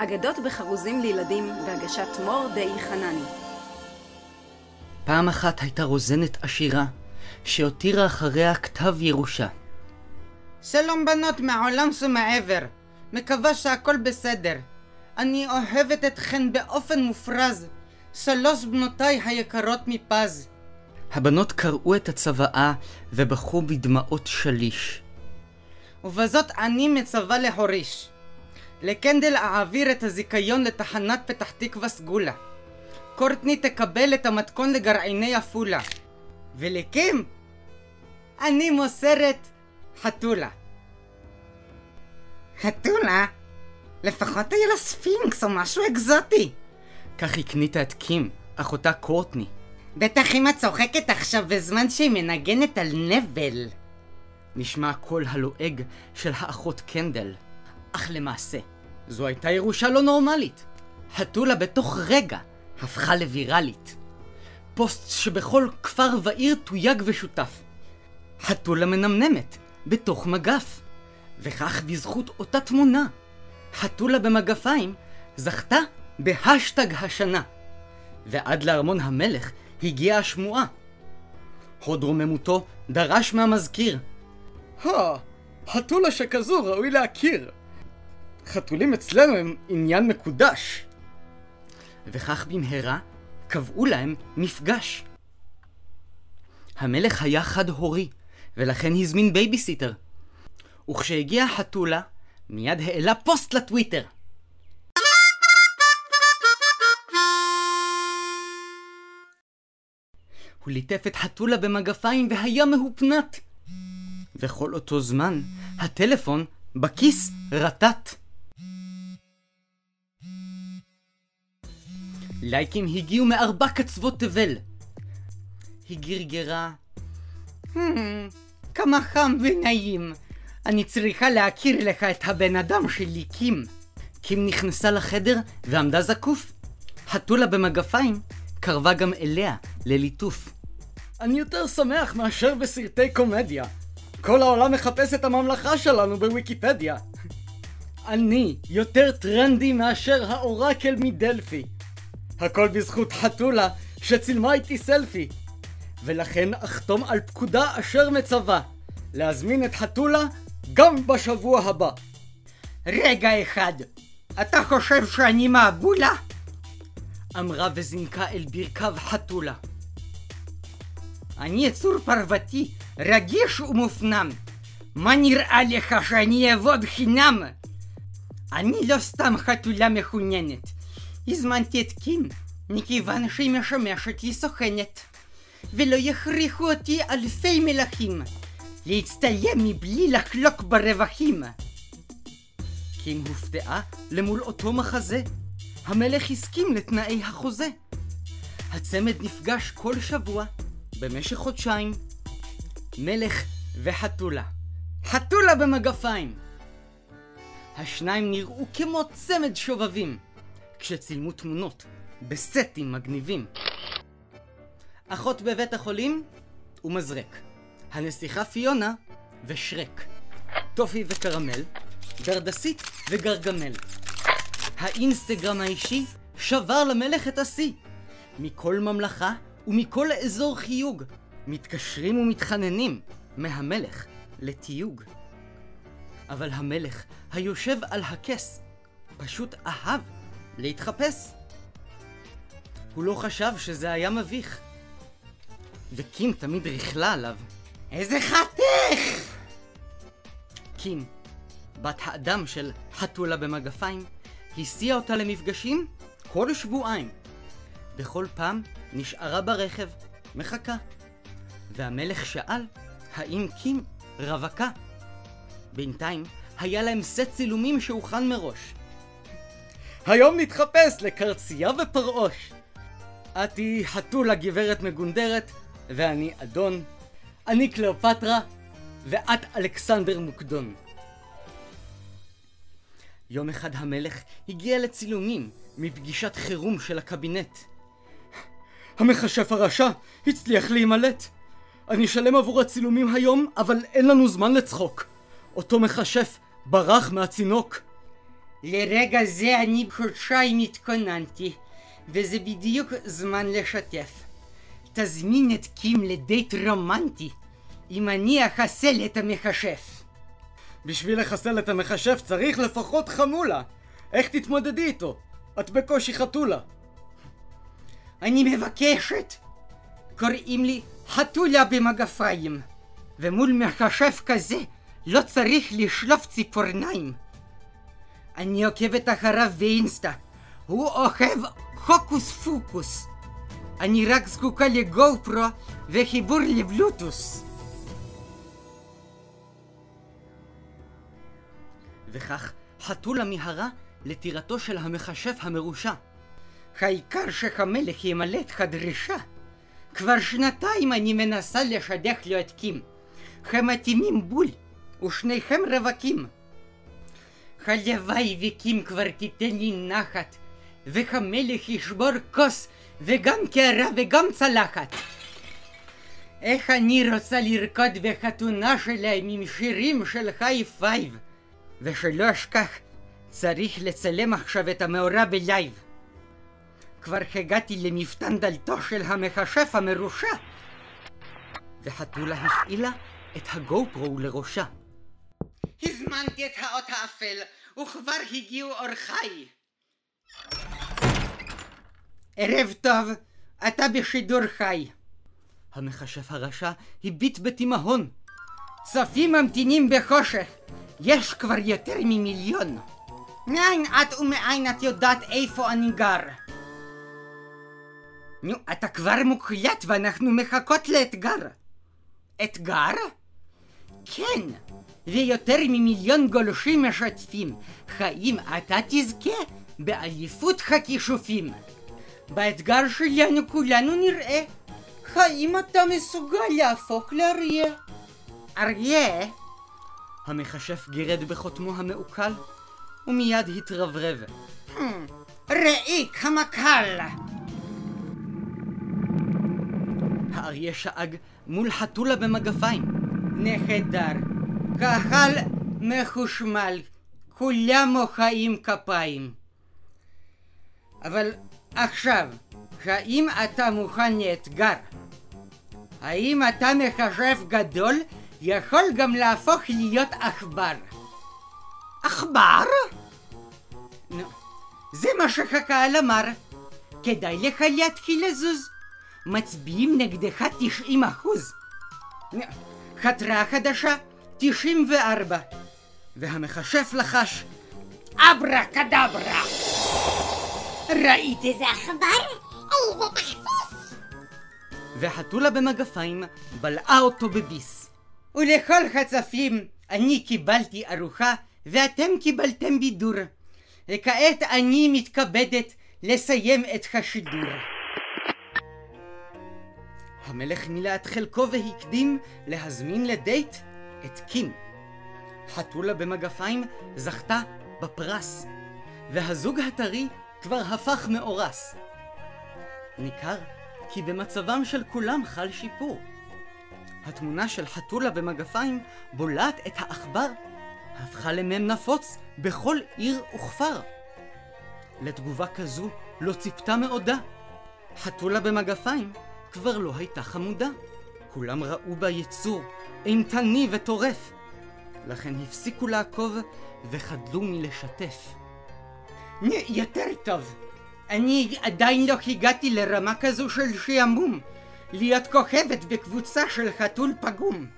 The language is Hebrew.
אגדות בחרוזים לילדים בהגשת מור די חנני. פעם אחת הייתה רוזנת עשירה, שהותירה אחריה כתב ירושה. שלום בנות מהעולם שמעבר, מקווה שהכל בסדר. אני אוהבת אתכן באופן מופרז, שלוש בנותיי היקרות מפז. הבנות קראו את הצוואה ובכו בדמעות שליש. ובזאת אני מצווה להוריש. לקנדל אעביר את הזיכיון לתחנת פתח תקווה סגולה. קורטני תקבל את המתכון לגרעיני עפולה. ולקים אני מוסרת חתולה. חתולה? לפחות היה לה ספינקס או משהו אקזוטי. כך הקנית את קים, אחותה קורטני. בטח אמא צוחקת עכשיו בזמן שהיא מנגנת על נבל. נשמע הקול הלועג של האחות קנדל. אך למעשה, זו הייתה ירושה לא נורמלית. חתולה בתוך רגע הפכה לוויראלית. פוסט שבכל כפר ועיר תויג ושותף. חתולה מנמנמת בתוך מגף. וכך בזכות אותה תמונה, חתולה במגפיים זכתה בהאשטג השנה. ועד לארמון המלך הגיעה השמועה. הוד רוממותו דרש מהמזכיר. הא, חתולה שכזו ראוי להכיר. חתולים אצלנו הם עניין מקודש. וכך במהרה קבעו להם מפגש. המלך היה חד-הורי, ולכן הזמין בייביסיטר. וכשהגיעה החתולה, מיד העלה פוסט לטוויטר. הוא ליטף את חתולה במגפיים והיה מהופנט. וכל אותו זמן, הטלפון בכיס רטט. לייקים הגיעו מארבע קצוות תבל. היא גרגרה. Hmm, כמה חם ונעים. אני צריכה להכיר לך את הבן אדם שלי, קים. קים נכנסה לחדר ועמדה זקוף. חתולה במגפיים קרבה גם אליה לליטוף. אני יותר שמח מאשר בסרטי קומדיה. כל העולם מחפש את הממלכה שלנו בוויקיפדיה. אני יותר טרנדי מאשר האורקל מדלפי. הכל בזכות חתולה שצילמה איתי סלפי. ולכן אחתום על פקודה אשר מצווה להזמין את חתולה גם בשבוע הבא. רגע אחד, אתה חושב שאני מעבולה? אמרה וזינקה אל ברכיו חתולה. אני יצור פרוותי, רגיש ומופנם. מה נראה לך שאני אעבוד חינם? אני לא סתם חתולה מחוננת. הזמנתי את קים, מכיוון שהיא משמשת לי סוכנת. ולא יכריחו אותי אלפי מלכים להצטיין מבלי לחלוק ברווחים. קים הופתעה למול אותו מחזה. המלך הסכים לתנאי החוזה. הצמד נפגש כל שבוע במשך חודשיים. מלך וחתולה. חתולה במגפיים. השניים נראו כמו צמד שובבים, כשצילמו תמונות בסטים מגניבים. אחות בבית החולים ומזרק. הנסיכה פיונה ושרק. טופי וקרמל, דרדסית וגרגמל. האינסטגרם האישי שבר למלך את השיא. מכל ממלכה ומכל אזור חיוג, מתקשרים ומתחננים מהמלך לתיוג. אבל המלך היושב על הכס פשוט אהב להתחפש. הוא לא חשב שזה היה מביך. וקים תמיד ריכלה עליו. איזה חתיך! קים, בת האדם של חתולה במגפיים, הסיעה אותה למפגשים כל שבועיים. בכל פעם נשארה ברכב, מחכה. והמלך שאל האם קים רווקה. בינתיים היה להם סט צילומים שהוכן מראש. היום נתחפש לקרצייה ופרעוש. את היא חתולה גברת מגונדרת, ואני אדון. אני קליאופטרה, ואת אלכסנדר מוקדון. יום אחד המלך הגיע לצילומים מפגישת חירום של הקבינט. המכשף הרשע הצליח להימלט. אני אשלם עבור הצילומים היום, אבל אין לנו זמן לצחוק. אותו מכשף ברח מהצינוק. לרגע זה אני חודשיים התכוננתי, וזה בדיוק זמן לשתף. תזמין את קים לדייט רומנטי, אם אני אחסל את המכשף. בשביל לחסל את המכשף צריך לפחות חמולה. איך תתמודדי איתו? את בקושי חתולה. אני מבקשת. קוראים לי חתולה במגפיים, ומול מכשף כזה לא צריך לשלוף ציפורניים. אני עוקבת אחריו באינסטה, הוא אוהב הוקוס פוקוס. אני רק זקוקה לגו פרו וחיבור לבלוטוס. וכך חתולה מיהרה לטירתו של המכשף המרושע. העיקר שהמלך ימלא את הדרישה. כבר שנתיים אני מנסה לשדך לו את קים. הם מתאימים בול, ושניכם רווקים. הלוואי וקים כבר תיתן לי נחת, והמלך ישבור כוס, וגם קערה וגם צלחת. איך אני רוצה לרקוד בחתונה שלהם עם שירים של היי פייב. ושלא אשכח, צריך לצלם עכשיו את המאורע ב live. כבר הגעתי למפתן דלתו של המכשף המרושע. וחתולה הפעילה את ה GoPro לראשה. הזמנתי את האות האפל, וכבר הגיעו אורחיי. ערב טוב, אתה בשידור חי. המכשף הרשע הביט בתימהון. צופים ממתינים בחושך, יש כבר יותר ממיליון. מאין את ומאין את יודעת איפה אני גר? נו, אתה כבר מוקלט ואנחנו מחכות לאתגר. אתגר? כן, ויותר ממיליון גולשים משתפים. האם אתה תזכה באליפות הכישופים? באתגר שלנו כולנו נראה האם אתה מסוגל להפוך לאריה. אריה? המכשף גירד בחותמו המעוקל, ומיד התרברב. ראי כמה קל! האריה שאג מול חתולה במגפיים. נהדר. קהל מחושמל, כולם מוחאים כפיים. אבל עכשיו, האם אתה מוכן לאתגר? האם אתה מכשף גדול יכול גם להפוך להיות עכבר? עכבר? נו, זה מה שהקהל אמר. כדאי לך להתחיל לזוז. מצביעים נגדך 90 אחוז. חתרה חדשה, 94. והמכשף לחש אברה קדברה! ראית איזה עכבר? איזה תכסיס! והחתולה במגפיים בלעה אותו בביס. ולכל הצופים, אני קיבלתי ארוחה ואתם קיבלתם בידור. וכעת אני מתכבדת לסיים את השידור. המלך מילא את חלקו והקדים להזמין לדייט את קים. חתולה במגפיים זכתה בפרס, והזוג הטרי כבר הפך מאורס. ניכר כי במצבם של כולם חל שיפור. התמונה של חתולה במגפיים בולעת את העכבר, הפכה למם נפוץ בכל עיר וכפר. לתגובה כזו לא ציפתה מעודה. חתולה במגפיים כבר לא הייתה חמודה. כולם ראו בה יצור אימתני וטורף. לכן הפסיקו לעקוב וחדלו מלשתף. יותר טוב. אני עדיין לא הגעתי לרמה כזו של שעמום. להיות כוכבת בקבוצה של חתול פגום.